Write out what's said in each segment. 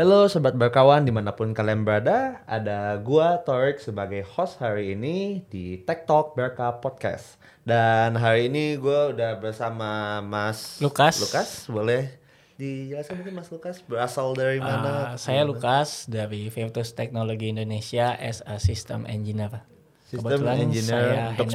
Halo sobat berkawan di mana pun kalian berada, ada gua Torik sebagai host hari ini di Tech Talk Berka Podcast. Dan hari ini gua udah bersama Mas Lukas. Lukas, boleh dijelaskan mungkin Mas Lukas berasal dari mana? Uh, saya Lukas dari Virtus Teknologi Indonesia as a System Engineer. Sistem Kebetulan engineer saya untuk.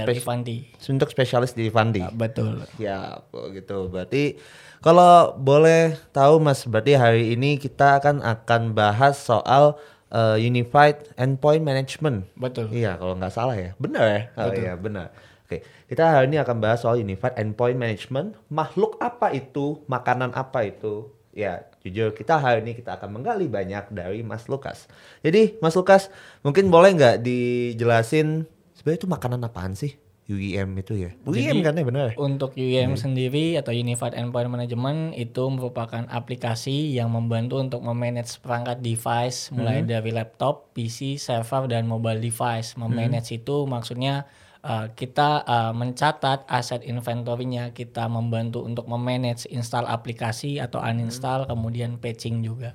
Untuk spesialis di Fandi. Uh, betul. Ya, gitu. Berarti kalau boleh tahu Mas, berarti hari ini kita akan akan bahas soal uh, Unified Endpoint Management. Betul. Iya, kalau nggak salah ya. Benar ya? Oh iya, benar. Oke, kita hari ini akan bahas soal Unified Endpoint Management. Makhluk apa itu? Makanan apa itu? Ya, jujur kita hari ini kita akan menggali banyak dari Mas Lukas. Jadi, Mas Lukas, mungkin boleh nggak dijelasin sebenarnya itu makanan apaan sih? UEM itu ya? UEM kan ya benar? ya? Untuk UEM sendiri atau Unified Endpoint Management itu merupakan aplikasi yang membantu untuk memanage perangkat device mulai dari laptop, PC, server dan mobile device. Memanage itu maksudnya uh, kita uh, mencatat aset inventory-nya, kita membantu untuk memanage install aplikasi atau uninstall, kemudian patching juga.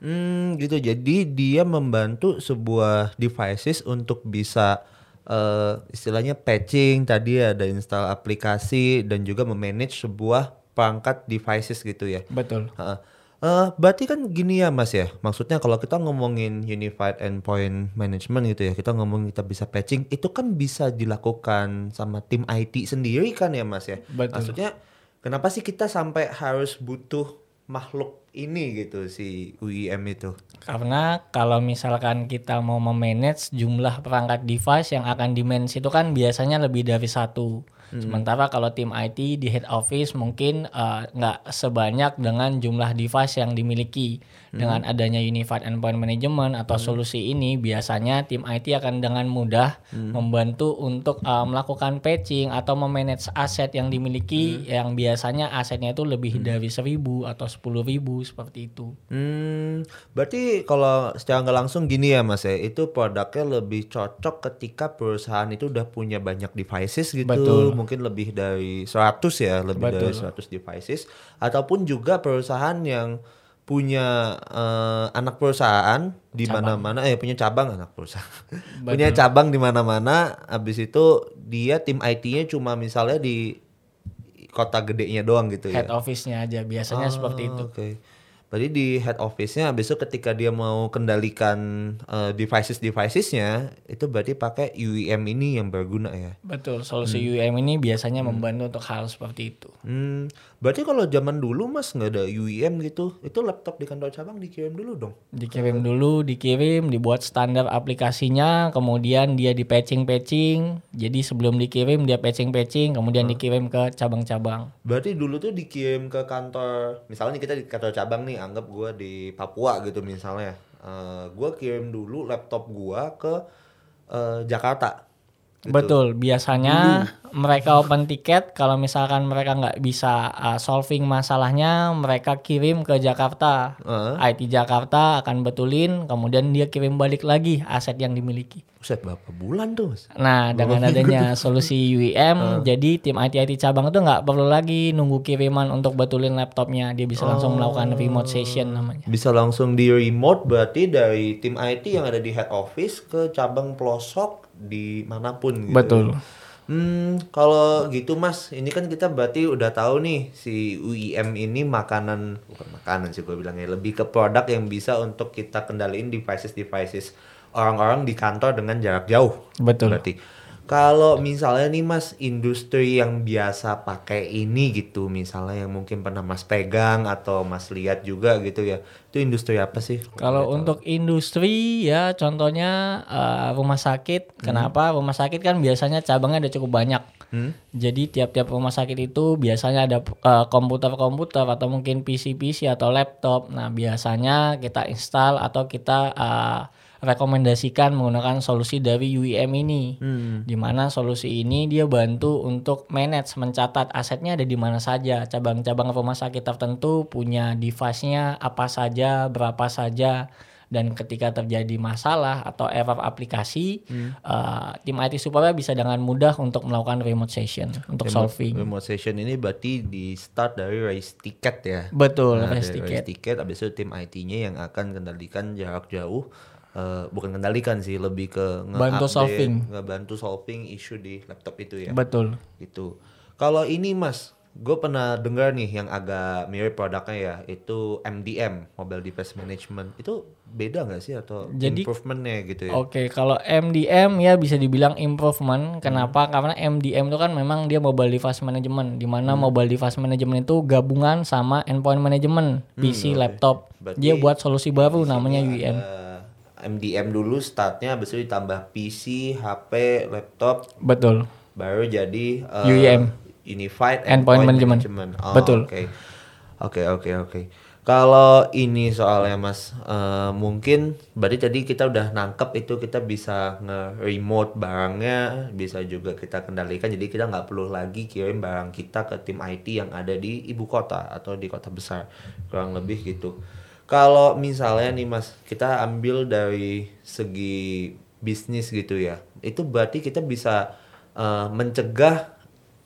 Hmm, gitu. Jadi dia membantu sebuah devices untuk bisa eh, istilahnya patching tadi ada install aplikasi dan juga memanage sebuah perangkat devices gitu ya. Betul. Heeh. Eh, berarti kan gini ya Mas ya. Maksudnya kalau kita ngomongin unified endpoint management gitu ya, kita ngomong kita bisa patching, itu kan bisa dilakukan sama tim IT sendiri kan ya Mas ya. Betul. Maksudnya kenapa sih kita sampai harus butuh makhluk ini gitu si UIM itu? Karena kalau misalkan kita mau memanage jumlah perangkat device yang akan dimanage itu kan biasanya lebih dari satu. Sementara kalau tim IT di head office mungkin eh, nggak sebanyak dengan jumlah device yang dimiliki. Dengan adanya Unified Endpoint Management atau solusi ini biasanya tim IT akan dengan mudah membantu untuk eh, melakukan patching atau memanage aset yang dimiliki yang biasanya asetnya itu lebih dari seribu atau sepuluh ribu seperti itu. Hmm, berarti kalau secara nggak langsung gini ya Mas ya, itu produknya lebih cocok ketika perusahaan itu udah punya banyak devices gitu, Betul. mungkin lebih dari 100 ya, lebih dari 100 devices, ataupun juga perusahaan yang punya eh, anak perusahaan di mana-mana, eh punya cabang anak perusahaan, punya cabang di mana-mana, habis itu dia tim IT-nya cuma misalnya di kota gedenya doang gitu ya. Head office-nya aja biasanya seperti itu. Oke. Berarti di head office-nya besok ketika dia mau kendalikan eh, devices-devicesnya itu berarti pakai UEM ini yang berguna ya. Betul, solusi UEM ini biasanya membantu untuk hal seperti itu. Hmm, berarti kalau zaman dulu Mas nggak ada UEM gitu, itu laptop di kantor cabang dikirim dulu dong. Dikirim dulu, dikirim, dibuat standar aplikasinya, kemudian dia di patching-patching. Jadi sebelum dikirim dia patching-patching, kemudian dikirim ke cabang-cabang. Berarti dulu tuh dikirim ke kantor, misalnya kita di kantor cabang nih, anggap gua di Papua gitu misalnya. Eh, gua kirim dulu laptop gua ke eh, Jakarta. Gitu. Betul, biasanya mereka open tiket kalau misalkan mereka nggak bisa uh, solving masalahnya, mereka kirim ke Jakarta. Heeh. IT Jakarta akan betulin, kemudian dia kirim balik lagi aset yang dimiliki. Buset berapa bulan tuh Mas? Nah, dengan adanya solusi UEM, jadi tim IT-IT cabang itu nggak perlu lagi nunggu kiriman untuk betulin laptopnya. Dia bisa langsung melakukan remote session namanya. Bisa langsung di remote berarti dari tim IT yang ada di head office ke cabang pelosok di mana pun gitu. Betul. Hmm, kalau gitu Mas, ini kan kita berarti udah tahu nih si UIM ini makanan bukan makanan sih gue bilangnya lebih ke produk yang bisa untuk kita kendaliin devices-devices orang-orang di kantor dengan jarak jauh. Betul. Berarti kalau misalnya nih Mas industri yang biasa pakai ini gitu, misalnya yang mungkin pernah Mas pegang atau Mas lihat juga gitu ya. Itu industri apa sih? Kalau untuk industri ya contohnya eh, rumah sakit. Kenapa? Rumah sakit kan biasanya cabangnya ada cukup banyak. Jadi tiap-tiap rumah sakit itu biasanya ada eh, komputer-komputer atau mungkin PC-PC atau laptop. Nah, biasanya kita install atau kita eh, rekomendasikan menggunakan solusi dari UEM ini. Di mana solusi ini dia bantu untuk manage mencatat asetnya ada di mana saja. Cabang-cabang rumah sakit tertentu punya device-nya apa saja, berapa saja dan ketika terjadi masalah atau error aplikasi uh, tim IT supaya bisa dengan mudah untuk melakukan remote session untuk Remote- solving Remote session ini berarti di start dari raise ticket ya. betul Nah, raise ticket raise ticket, habis itu tim IT-nya yang akan kendalikan jarak jauh. Eh, bukan kendalikan sih, lebih ke Bantu solving. ngebantu solving isu di laptop itu ya. betul Gitu. Kalau ini Mas, gue pernah dengar nih yang agak mirip produknya ya, itu MDM, Mobile Device Management. Itu beda nggak sih atau Jadi- improvementnya gitu ya? Oke, kalau MDM ya bisa dibilang improvement. Kenapa? Hmm. Karena MDM itu kan memang dia mobile device management, di mana mobile device management itu gabungan sama endpoint management, PC, laptop. Hmm, Berarti dia buat solusi baru namanya UEM. Ada MDM dulu startnya, habis itu ditambah PC, HP, laptop, Betul. baru jadi eh, UEM. Unified Endpoint Endpoint, Management. Management. Oh, Betul. Oke, oke, oke, oke. Kalau ini soalnya mas, eh, mungkin berarti tadi kita udah nangkep itu kita bisa nge-remote barangnya, bisa juga kita kendalikan. Jadi kita nggak perlu lagi kirim barang kita ke tim IT yang ada di ibu kota atau di kota besar, kurang lebih gitu. Kalau misalnya nih mas, kita ambil dari segi bisnis gitu ya, itu berarti kita bisa eh, mencegah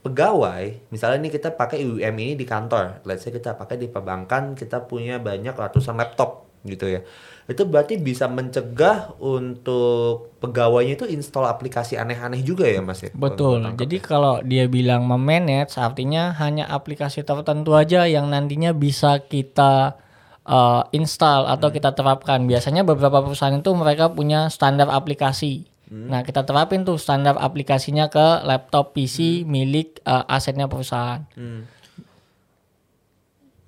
pegawai, misalnya nih kita pakai UM ini di kantor, let's say kita pakai di perbankan, kita punya banyak ratusan laptop gitu ya. Itu berarti bisa mencegah untuk pegawainya itu install aplikasi aneh-aneh juga ya Mas ya? Betul. Jadi kalau dia bilang memanage artinya hanya aplikasi tertentu aja yang nantinya bisa kita uh, install atau kita terapkan. Biasanya beberapa perusahaan itu mereka punya standar aplikasi. Nah, kita terapin tuh standar aplikasinya ke laptop PC milik uh, asetnya perusahaan. Hmm.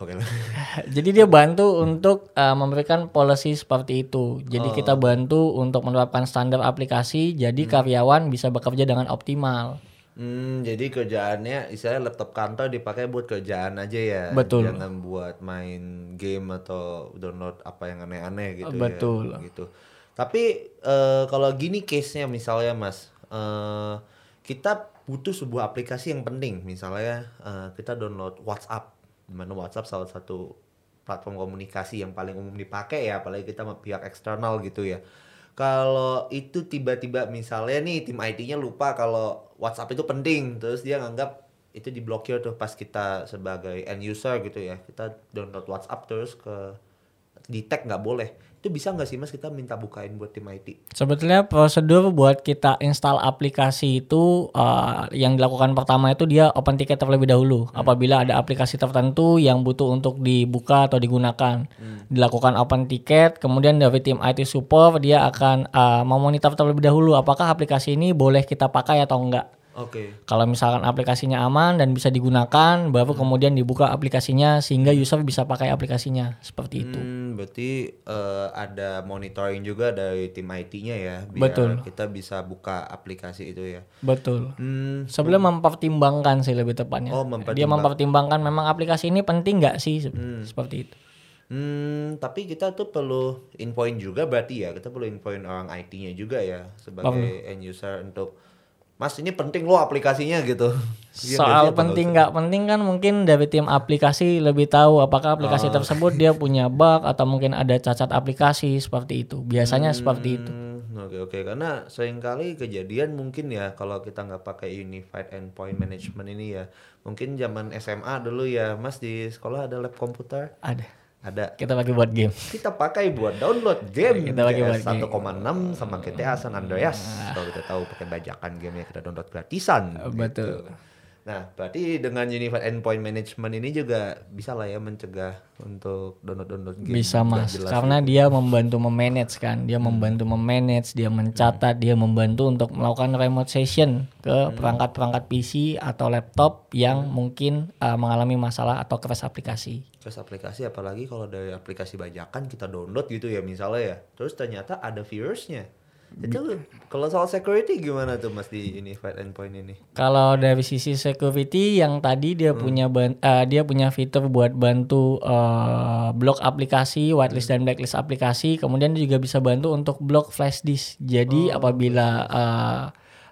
Oke. Jadi dia bantu untuk uh, memberikan policy seperti itu. Jadi Oh. kita bantu untuk menerapkan standar aplikasi jadi karyawan bisa bekerja dengan optimal. Hmm, jadi kerjaannya istilahnya laptop kantor dipakai buat kerjaan aja ya. Betul. Jangan buat main game atau download apa yang aneh-aneh gitu Betul. ya. Gitu. Tapi eh, kalau gini case-nya misalnya Mas, eh, kita butuh sebuah aplikasi yang penting. Misalnya eh, kita download WhatsApp, di mana WhatsApp salah satu platform komunikasi yang paling umum dipakai ya, apalagi kita pihak eksternal gitu ya. Kalau itu tiba-tiba misalnya nih tim IT-nya lupa kalau WhatsApp itu penting, terus dia nganggap itu diblokir tuh pas kita sebagai end user gitu ya, kita download WhatsApp terus ke tag nggak boleh. Itu bisa nggak sih mas kita minta bukain buat tim IT? Sebetulnya prosedur buat kita install aplikasi itu uh, yang dilakukan pertama itu dia open ticket terlebih dahulu. Apabila ada aplikasi tertentu yang butuh untuk dibuka atau digunakan, dilakukan open ticket. Kemudian dari tim IT support dia akan uh, memonitor terlebih dahulu apakah aplikasi ini boleh kita pakai atau enggak. Oke. Kalau misalkan aplikasinya aman dan bisa digunakan, baru kemudian dibuka aplikasinya sehingga user bisa pakai aplikasinya seperti itu. Hmm, berarti eh, ada monitoring juga dari tim IT-nya ya, biar Betul. kita bisa buka aplikasi itu ya. Betul. Hmm, Sebelum mempertimbangkan sih lebih tepatnya. Oh, Dia mempertimbang- mempertimbangkan memang aplikasi ini penting nggak sih Se- seperti itu. Hmm, tapi kita tuh perlu infoin juga berarti ya, kita perlu infoin orang IT-nya juga ya sebagai end user untuk Mas ini penting loh aplikasinya gitu. Iya? Soal penting nggak penting kan mungkin dari tim aplikasi lebih tahu apakah aplikasi Oh. tersebut dia punya bug atau mungkin ada cacat aplikasi seperti itu. Biasanya seperti itu. Hmm, Oke oke karena sering kali kejadian mungkin ya kalau kita nggak pakai Unified Endpoint Management ini ya mungkin zaman SMA dulu ya Mas di sekolah ada lab komputer Ada. Ada Kita pakai buat game. kita pakai buat download game Kita pakai buat CS 1,6 sama GTA San Andreas kalau kita tahu pakai bajakan gamenya kita download gratisan gitu. Betul. Nah, berarti dengan Unified Endpoint Management ini juga bisa lah ya mencegah untuk download-download game. Bisa mas, jelas karena gitu. dia membantu memanage kan, dia Hmm. membantu memanage, dia mencatat, dia membantu untuk melakukan remote session ke Hmm. perangkat-perangkat PC atau laptop yang mungkin uh, mengalami masalah atau crash aplikasi. Terus aplikasi apalagi kalau dari aplikasi bajakan kita download gitu ya misalnya ya. Terus ternyata ada virusnya. Itu kalau soal security gimana tuh Mas di Unified Endpoint ini? Kalau dari sisi security yang tadi dia Hmm. punya ban- uh, dia punya fitur buat bantu uh, blok aplikasi, whitelist Hmm. dan blacklist aplikasi, kemudian dia juga bisa bantu untuk blok flash disk. Jadi Oh, apabila uh,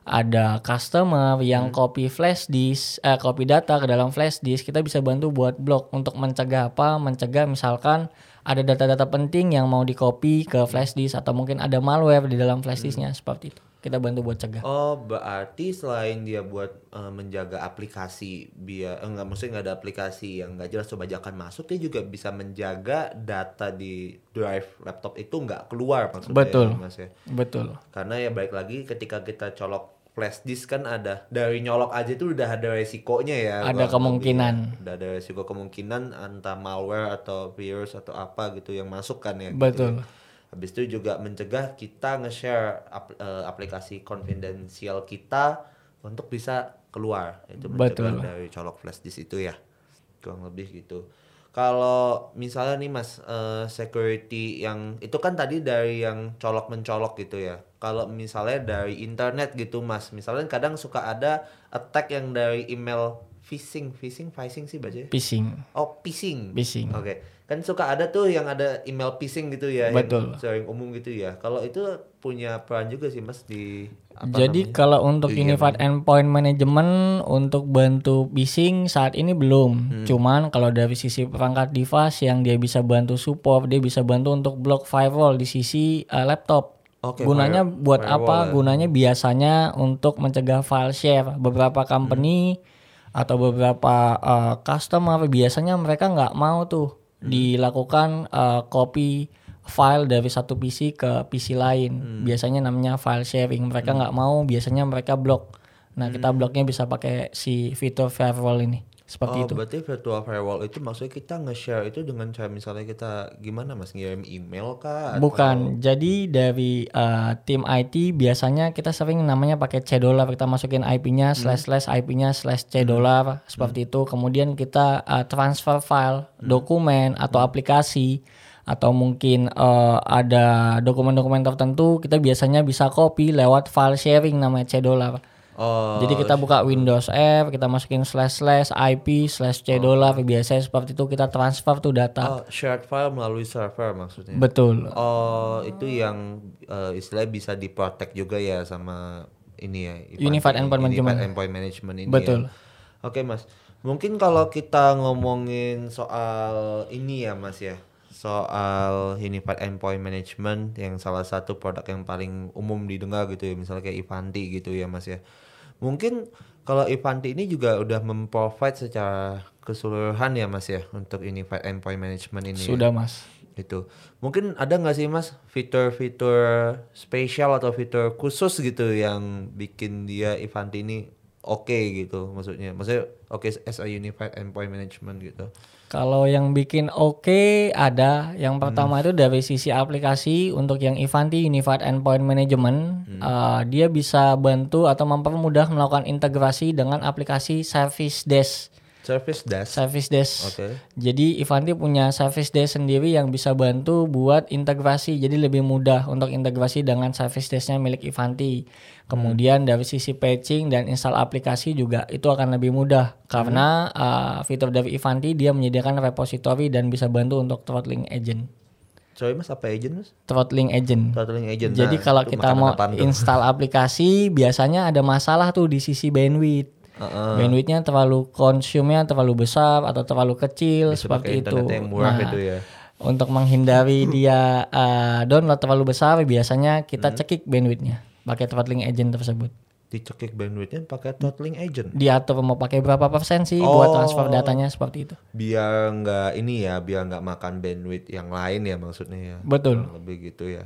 ada customer yang Hmm. copy flash disk, eh, copy data ke dalam flash disk, kita bisa bantu buat blok untuk mencegah apa? Mencegah misalkan ada data-data penting yang mau di copy ke flash disk atau mungkin ada malware di dalam flash disknya seperti itu kita bantu buat cegah. Oh, berarti selain dia buat uh, menjaga aplikasi biar enggak maksudnya nggak ada aplikasi yang nggak jelas bajakan masuk, dia juga bisa menjaga data di drive laptop itu nggak keluar maksudnya. Betul. Ya, mas ya. Betul. Karena ya balik lagi ketika kita colok flash disk kan ada dari nyolok aja itu udah ada resikonya ya. Ada kemungkinan. Udah ada resiko kemungkinan entah malware atau virus atau apa gitu yang masuk kan ya. Betul. Gitu ya. Habis itu juga mencegah kita nge-share ap uh, aplikasi konfidensial kita untuk bisa keluar. Itu mencegah Betul. dari colok flash disk itu ya. Kurang lebih gitu. Kalau misalnya nih Mas uh, security yang itu kan tadi dari yang colok mencolok gitu ya. Kalau misalnya dari internet gitu Mas, misalnya kadang suka ada attack yang dari email phishing, phishing, phishing sih baca Phishing. Oh, phishing. Phishing. Oke. Okay kan suka ada tuh yang ada email phishing gitu ya Betul. yang sering umum gitu ya kalau itu punya peran juga sih mas di apa jadi namanya? kalau untuk di Unified Endpoint Management untuk bantu phishing saat ini belum hmm. cuman kalau dari sisi perangkat device yang dia bisa bantu support dia bisa bantu untuk block firewall di sisi uh, laptop Okay, gunanya fire, buat apa? Ya. Gunanya biasanya untuk mencegah file share. Beberapa company hmm. atau beberapa uh, customer biasanya mereka nggak mau tuh dilakukan uh, copy file dari satu PC ke PC lain. Hmm. Biasanya namanya file sharing. Mereka hmm. nggak hmm. mau, biasanya mereka blok. Nah, hmm. kita bloknya bisa pakai si fitur firewall ini. Seperti oh, itu. berarti virtual firewall itu maksudnya kita nge-share itu dengan cara misalnya kita gimana Mas ngirim email kah? Bukan. Atau... Jadi dari uh, tim IT biasanya kita sering namanya pakai C dollar kita masukin IP-nya hmm. slash slash IP-nya slash C dollar hmm. seperti hmm. itu. Kemudian kita uh, transfer file, hmm. dokumen atau hmm. aplikasi atau mungkin uh, ada dokumen-dokumen tertentu kita biasanya bisa copy lewat file sharing namanya C dollar. Oh, Jadi kita buka Windows F, kita masukin slash slash IP slash C oh. biasanya seperti itu kita transfer tuh data. Oh, shared file melalui server maksudnya. Betul. Oh, itu yang uh, istilahnya bisa diprotect juga ya sama ini ya. Unified Endpoint Management. Endpoint Management ini. Betul. Ya. Oke, Mas. Mungkin kalau kita ngomongin soal ini ya, Mas ya soal Unified Endpoint Management yang salah satu produk yang paling umum didengar gitu ya misalnya kayak Ivanti gitu ya Mas ya Mungkin kalau Ivanti ini juga udah memprovide secara keseluruhan ya Mas ya untuk ini endpoint management ini. Ya? Sudah ya? Mas. Itu. Mungkin ada nggak sih Mas fitur-fitur spesial atau fitur khusus gitu yang bikin dia Ivanti ini oke okay gitu maksudnya. Maksudnya oke okay as a unified endpoint management gitu. Kalau yang bikin oke okay, ada. Yang pertama hmm. itu dari sisi aplikasi untuk yang Ivanti Unified Endpoint Management, hmm. uh, dia bisa bantu atau mempermudah melakukan integrasi dengan aplikasi Service Desk. Service desk. Service desk. Oke. Okay. Jadi Ivanti punya service desk sendiri yang bisa bantu buat integrasi. Jadi lebih mudah untuk integrasi dengan service desknya milik Ivanti. Kemudian hmm. dari sisi patching dan install aplikasi juga itu akan lebih mudah karena hmm. uh, fitur dari Ivanti dia menyediakan repository dan bisa bantu untuk throttling agent. Sorry mas, apa agent mas? Throttling agent. Throttling agent. Jadi nah, kalau kita mau install aplikasi biasanya ada masalah tuh di sisi bandwidth uh-uh. bandwidthnya terlalu konsumnya terlalu besar atau terlalu kecil Bisa seperti itu. Yang murah nah, itu ya. Untuk menghindari dia uh, download terlalu besar, biasanya kita hmm. cekik bandwidthnya pakai throttling agent tersebut. Dicekik bandwidthnya pakai throttling agent. Diatur mau pakai berapa persen sih oh, buat transfer datanya seperti itu. Biar nggak ini ya, biar nggak makan bandwidth yang lain ya maksudnya ya. Betul. Lebih gitu ya.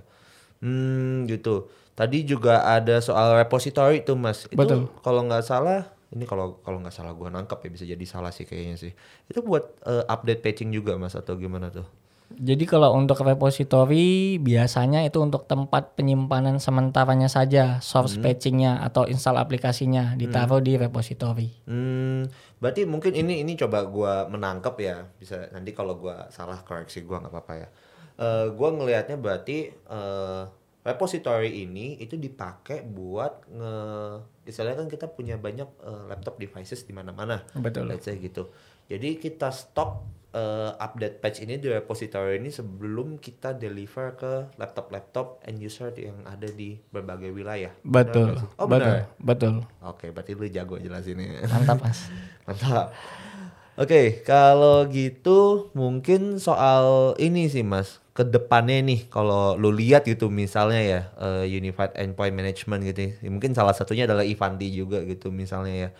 Hmm gitu. Tadi juga ada soal repository itu mas. Itu Betul. Kalau nggak salah ini kalau kalau nggak salah gua nangkep ya bisa jadi salah sih kayaknya sih itu buat uh, update patching juga mas atau gimana tuh jadi kalau untuk repository biasanya itu untuk tempat penyimpanan sementaranya saja source hmm. patchingnya atau install aplikasinya ditaruh hmm. di repository. Hmm, berarti mungkin ini ini coba gua menangkap ya bisa nanti kalau gua salah koreksi gua nggak apa-apa ya. Uh, gua ngelihatnya berarti uh, repository ini itu dipakai buat nge istilahnya kan kita punya banyak uh, laptop devices di mana-mana. Betul. Let's say gitu. Jadi kita stok uh, update patch ini di repository ini sebelum kita deliver ke laptop-laptop end user yang ada di berbagai wilayah. Betul. oh benar. Betul. Oke, berarti lu jago jelasinnya. Mantap, Mas. Mantap. Oke, kalau gitu mungkin soal ini sih Mas, ke depannya nih kalau lu lihat gitu misalnya ya uh, Unified Endpoint Management gitu. Ya, mungkin salah satunya adalah Ivanti juga gitu misalnya ya.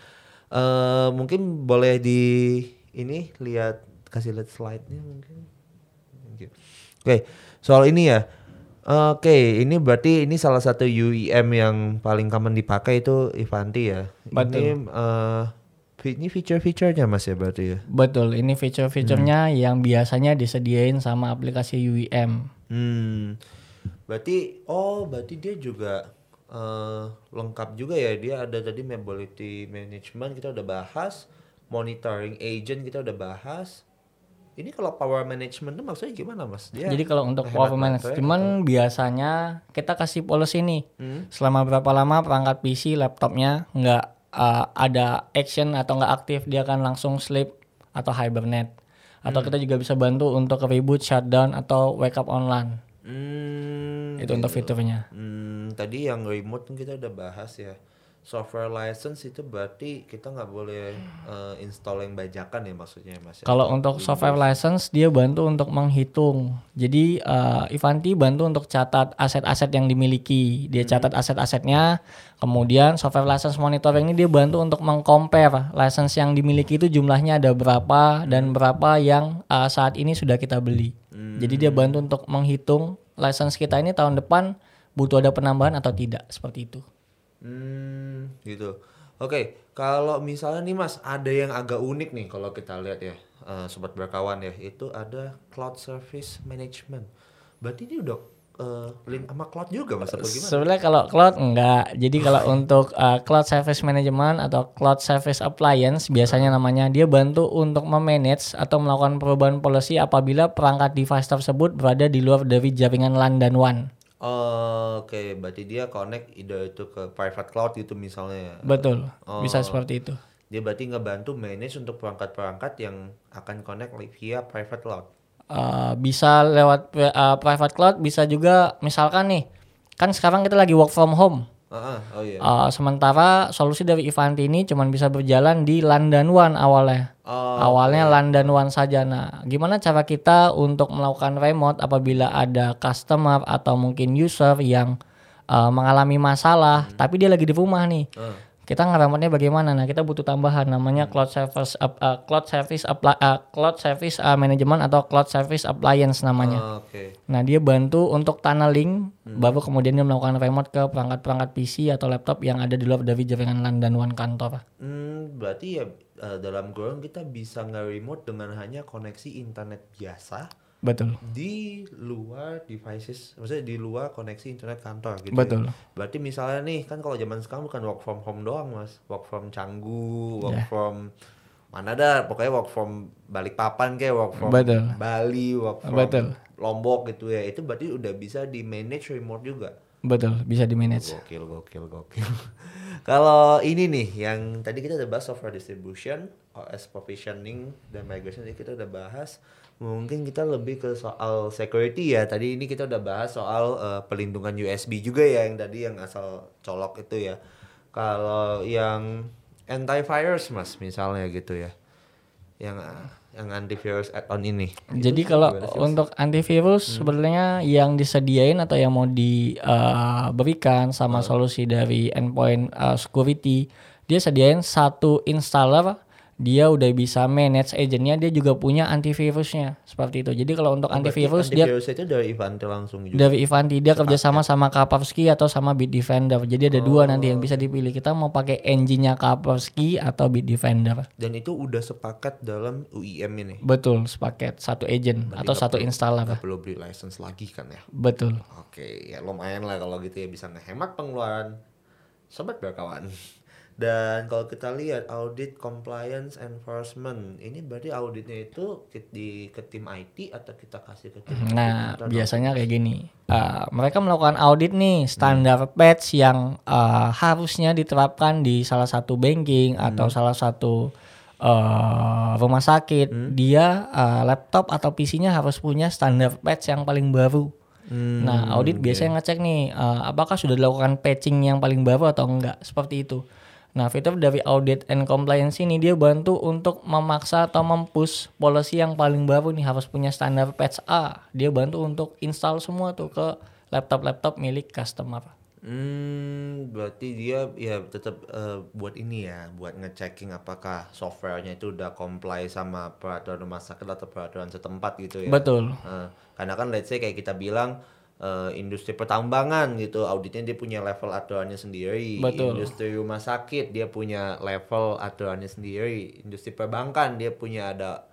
Uh, mungkin boleh di ini lihat kasih lihat slide-nya mungkin. Oke, okay, soal ini ya. Oke, okay, ini berarti ini salah satu UEM yang paling common dipakai itu Ivanti ya. Betul. Ini uh, ini feature-featurenya mas ya berarti ya? Betul, ini feature-featurenya hmm. yang biasanya disediain sama aplikasi UEM. Hmm, berarti oh berarti dia juga uh, lengkap juga ya dia ada tadi mobility management kita udah bahas, monitoring agent kita udah bahas. Ini kalau power management itu maksudnya gimana mas? Dia Jadi kalau untuk power management biasanya kita kasih policy nih, hmm? selama berapa lama perangkat PC laptopnya nggak uh, ada action atau nggak aktif dia akan langsung sleep atau hibernate atau hmm. kita juga bisa bantu untuk reboot shutdown atau wake up online hmm, itu gitu. untuk fiturnya hmm, tadi yang remote kita udah bahas ya software license itu berarti kita nggak boleh uh, install yang bajakan ya maksudnya mas ya? kalau untuk software license dia bantu untuk menghitung. Jadi uh, Ivanti bantu untuk catat aset-aset yang dimiliki. Dia hmm. catat aset-asetnya kemudian software license monitoring ini dia bantu untuk mengcompare license yang dimiliki itu jumlahnya ada berapa dan berapa yang uh, saat ini sudah kita beli. Hmm. jadi dia bantu untuk menghitung license kita ini tahun depan butuh ada penambahan atau tidak seperti itu Hmm, gitu. Oke, kalau misalnya nih Mas, ada yang agak unik nih kalau kita lihat ya, uh, sobat berkawan ya, itu ada cloud service management. Berarti ini udah uh, link sama cloud juga Mas atau gimana? Sebenarnya kalau cloud enggak. Jadi kalau untuk uh, cloud service management atau cloud service appliance biasanya namanya dia bantu untuk memanage atau melakukan perubahan policy apabila perangkat device tersebut berada di luar dari jaringan LAN dan WAN. Oh, Oke, okay. berarti dia connect ide itu ke private cloud gitu misalnya. Betul, oh. bisa seperti itu. Dia berarti ngebantu manage untuk perangkat-perangkat yang akan connect via private cloud. Uh, bisa lewat uh, private cloud, bisa juga misalkan nih, kan sekarang kita lagi work from home. Uh, oh iya. Uh, sementara solusi dari Ivanti ini cuma bisa berjalan di London One awalnya. Oh, awalnya okay. London One saja. Nah, gimana cara kita untuk melakukan remote apabila ada customer atau mungkin user yang uh, mengalami masalah, hmm. tapi dia lagi di rumah nih. Uh kita ngeramatnya bagaimana nah kita butuh tambahan namanya cloud service uh, uh, cloud service apply, uh, cloud service uh, management atau cloud service appliance namanya uh, okay. nah dia bantu untuk tunneling hmm. baru kemudian dia melakukan remote ke perangkat-perangkat PC atau laptop yang ada di luar dari jaringan LAN dan WAN kantor hmm, berarti ya uh, dalam kurung kita bisa nge-remote dengan hanya koneksi internet biasa Betul. Di luar devices, maksudnya di luar koneksi internet kantor gitu. Betul. Ya. Berarti misalnya nih kan kalau zaman sekarang bukan work from home doang mas, work from Canggu, work yeah. from mana ada, pokoknya work from Balikpapan kayak work from Betul. Bali, work from Betul. Lombok gitu ya. Itu berarti udah bisa di manage remote juga. Betul, bisa di manage. Gokil, gokil, gokil. kalau ini nih yang tadi kita udah bahas software distribution, OS provisioning dan migration ini kita udah bahas mungkin kita lebih ke soal security ya tadi ini kita udah bahas soal uh, pelindungan USB juga ya yang tadi yang asal colok itu ya kalau yang antivirus mas misalnya gitu ya yang yang antivirus add-on ini. Jadi itu kalau untuk antivirus hmm. sebenarnya yang disediain atau yang mau diberikan eh, uh, sama hmm. solusi dari endpoint uh, security, dia sediain satu installer dia udah bisa manage agentnya dia juga punya antivirusnya seperti itu. Jadi kalau untuk oh, antivirus, antivirus dia itu dari Ivanti langsung juga? Dari Ivanti dia kerjasama sama Kaspersky atau sama Bitdefender jadi ada oh. dua nanti yang bisa dipilih. Kita mau pakai engine-nya Kaspersky atau Bitdefender dan itu udah sepaket dalam UIM ini? Betul sepaket. Satu agent Berarti atau satu perlu, installer. gak perlu beli license lagi kan ya? Betul. Oke ya lumayan lah kalau gitu ya bisa ngehemat pengeluaran. Sobat berkawan dan kalau kita lihat audit compliance enforcement, ini berarti auditnya itu di ke tim IT atau kita kasih ke tim Nah, biasanya kayak gini. Uh, mereka melakukan audit nih standar hmm. patch yang uh, harusnya diterapkan di salah satu banking hmm. atau salah satu uh, rumah sakit. Hmm. Dia uh, laptop atau PC-nya harus punya standar patch yang paling baru. Hmm, nah, audit okay. biasanya ngecek nih uh, apakah sudah dilakukan patching yang paling baru atau enggak, seperti itu. Nah, fitur dari audit and compliance ini dia bantu untuk memaksa atau mempush policy yang paling baru nih harus punya standar patch A. Dia bantu untuk install semua tuh ke laptop-laptop milik customer. Hmm, berarti dia ya tetap uh, buat ini ya, buat ngechecking apakah softwarenya itu udah comply sama peraturan rumah sakit atau peraturan setempat gitu ya. Betul. Uh, karena kan let's say kayak kita bilang uh, industri pertambangan gitu, auditnya dia punya level aturannya sendiri. Betul. Industri rumah sakit dia punya level aturannya sendiri. Industri perbankan dia punya ada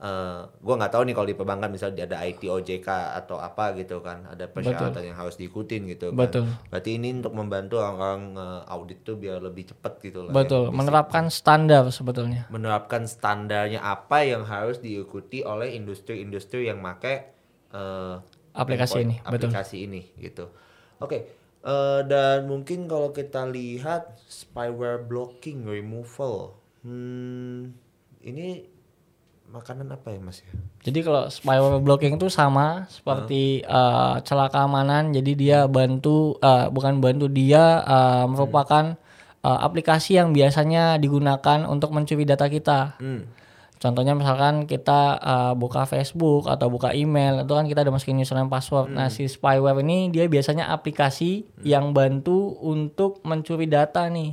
uh, gue nggak tahu nih kalau di perbankan misalnya ada IT OJK atau apa gitu kan ada persyaratan Betul. yang harus diikutin gitu kan. Betul. Berarti ini untuk membantu orang-orang uh, audit tuh biar lebih cepat gitu lah. Ya, Betul. Ya, menerapkan standar sebetulnya. Menerapkan standarnya apa yang harus diikuti oleh industri-industri yang make uh, aplikasi ini. Aplikasi Betul. ini gitu. Oke. Okay. Uh, dan mungkin kalau kita lihat spyware blocking removal, hmm, ini makanan apa ya mas ya? Jadi kalau spyware blocking itu sama seperti uh. Uh, celah keamanan. Jadi dia bantu uh, bukan bantu dia uh, merupakan hmm. uh, aplikasi yang biasanya digunakan untuk mencuri data kita. Hmm. Contohnya misalkan kita uh, buka Facebook atau buka email itu kan kita ada masukin username password. Nah, hmm. Nah si spyware ini dia biasanya aplikasi hmm. yang bantu untuk mencuri data nih.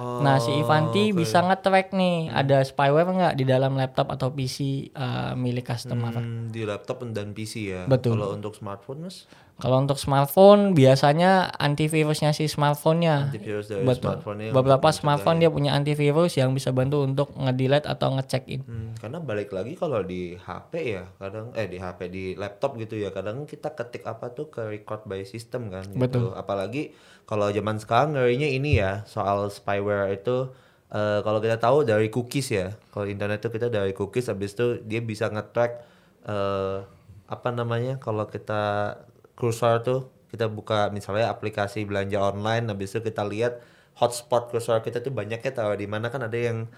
Oh, nah si Ivanti okay. bisa nge-track nih hmm. ada spyware nggak di dalam laptop atau PC uh, milik customer. Hmm, di laptop dan PC ya. Betul. Kalau untuk smartphone mas? Kalau untuk smartphone biasanya antivirusnya si smartphone-nya. Antivirus dari Betul. smartphone Beberapa smartphone dia punya antivirus yang bisa bantu untuk nge-delete atau nge-check in. Hmm, karena balik lagi kalau di HP ya, kadang eh di HP di laptop gitu ya, kadang kita ketik apa tuh ke record by system kan gitu. Betul. Apalagi kalau zaman sekarang ngerinya ini ya, soal spyware itu uh, kalau kita tahu dari cookies ya. Kalau internet tuh kita dari cookies habis itu dia bisa nge-track uh, apa namanya kalau kita cursor tuh kita buka misalnya aplikasi belanja online habis itu kita lihat hotspot cursor kita tuh banyaknya tahu di mana kan ada yang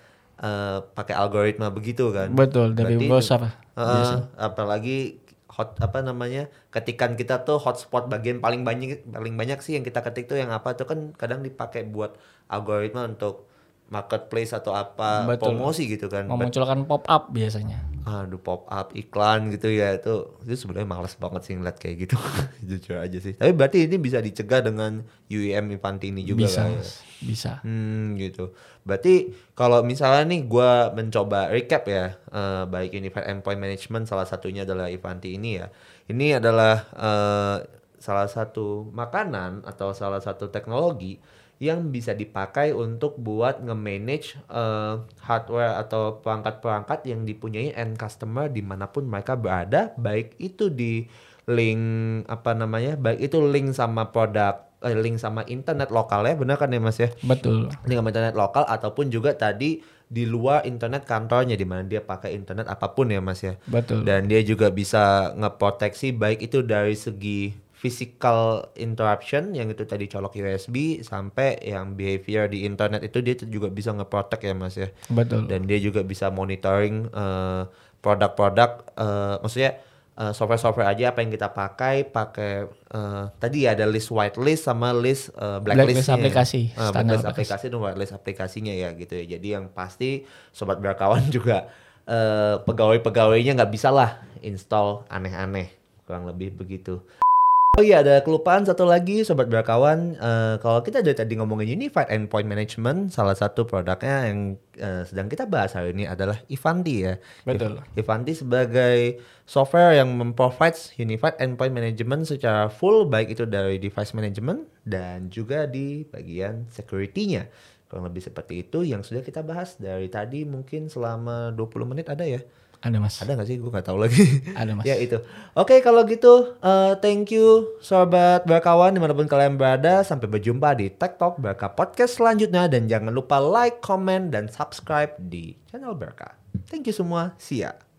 uh, pakai algoritma begitu kan. Betul dari browser. Uh, apalagi hot apa namanya ketikan kita tuh hotspot bagian paling banyak paling banyak sih yang kita ketik tuh yang apa tuh kan kadang dipakai buat algoritma untuk marketplace atau apa Betul. promosi gitu kan. Memunculkan pop up biasanya. Aduh pop up iklan gitu ya itu itu sebenarnya males banget sih ngeliat kayak gitu. Jujur aja sih. Tapi berarti ini bisa dicegah dengan UEM Infanti ini juga bisa kan? bisa. Hmm gitu. Berarti kalau misalnya nih gue mencoba recap ya uh, baik Unified Endpoint Management salah satunya adalah Ivanti ini ya. Ini adalah uh, salah satu makanan atau salah satu teknologi yang bisa dipakai untuk buat nge-manage uh, hardware atau perangkat-perangkat yang dipunyai end customer di mana pun mereka berada, baik itu di link apa namanya, baik itu link sama produk eh, link sama internet lokal ya, benar kan ya Mas ya? Betul. Link sama internet lokal ataupun juga tadi di luar internet kantornya di mana dia pakai internet apa pun ya Mas ya. Betul. Dan dia juga bisa ngeproteksi baik itu dari segi physical interruption yang itu tadi colok USB sampai yang behavior di internet itu dia juga bisa ngeprotek ya mas ya. Betul. Dan dia juga bisa monitoring uh, produk-produk uh, maksudnya uh, software-software aja apa yang kita pakai pakai uh, tadi ada list whitelist sama list uh, blacklist aplikasi uh, blacklist aplikasi. dan whitelist aplikasinya ya gitu ya. Jadi yang pasti sobat berkawan juga uh, pegawai-pegawainya nggak bisa lah install aneh-aneh kurang lebih begitu Oh iya ada kelupaan satu lagi sobat berkawan uh, kalau kita dari tadi ngomongin Unified Endpoint Management salah satu produknya yang uh, sedang kita bahas hari ini adalah Ivanti ya. Betul. Ivanti sebagai software yang memprovide Unified Endpoint Management secara full baik itu dari device management dan juga di bagian security-nya. Kurang lebih seperti itu yang sudah kita bahas dari tadi mungkin selama 20 menit ada ya. Ada mas. Ada gak sih? Gue gak tahu lagi. Ada mas. ya itu. Oke okay, kalau gitu, uh, thank you sobat berkawan di mana pun kalian berada. Sampai berjumpa di Tech Talk Berka Podcast selanjutnya. Dan jangan lupa like, comment, dan subscribe di channel Berka. Thank you semua. See ya.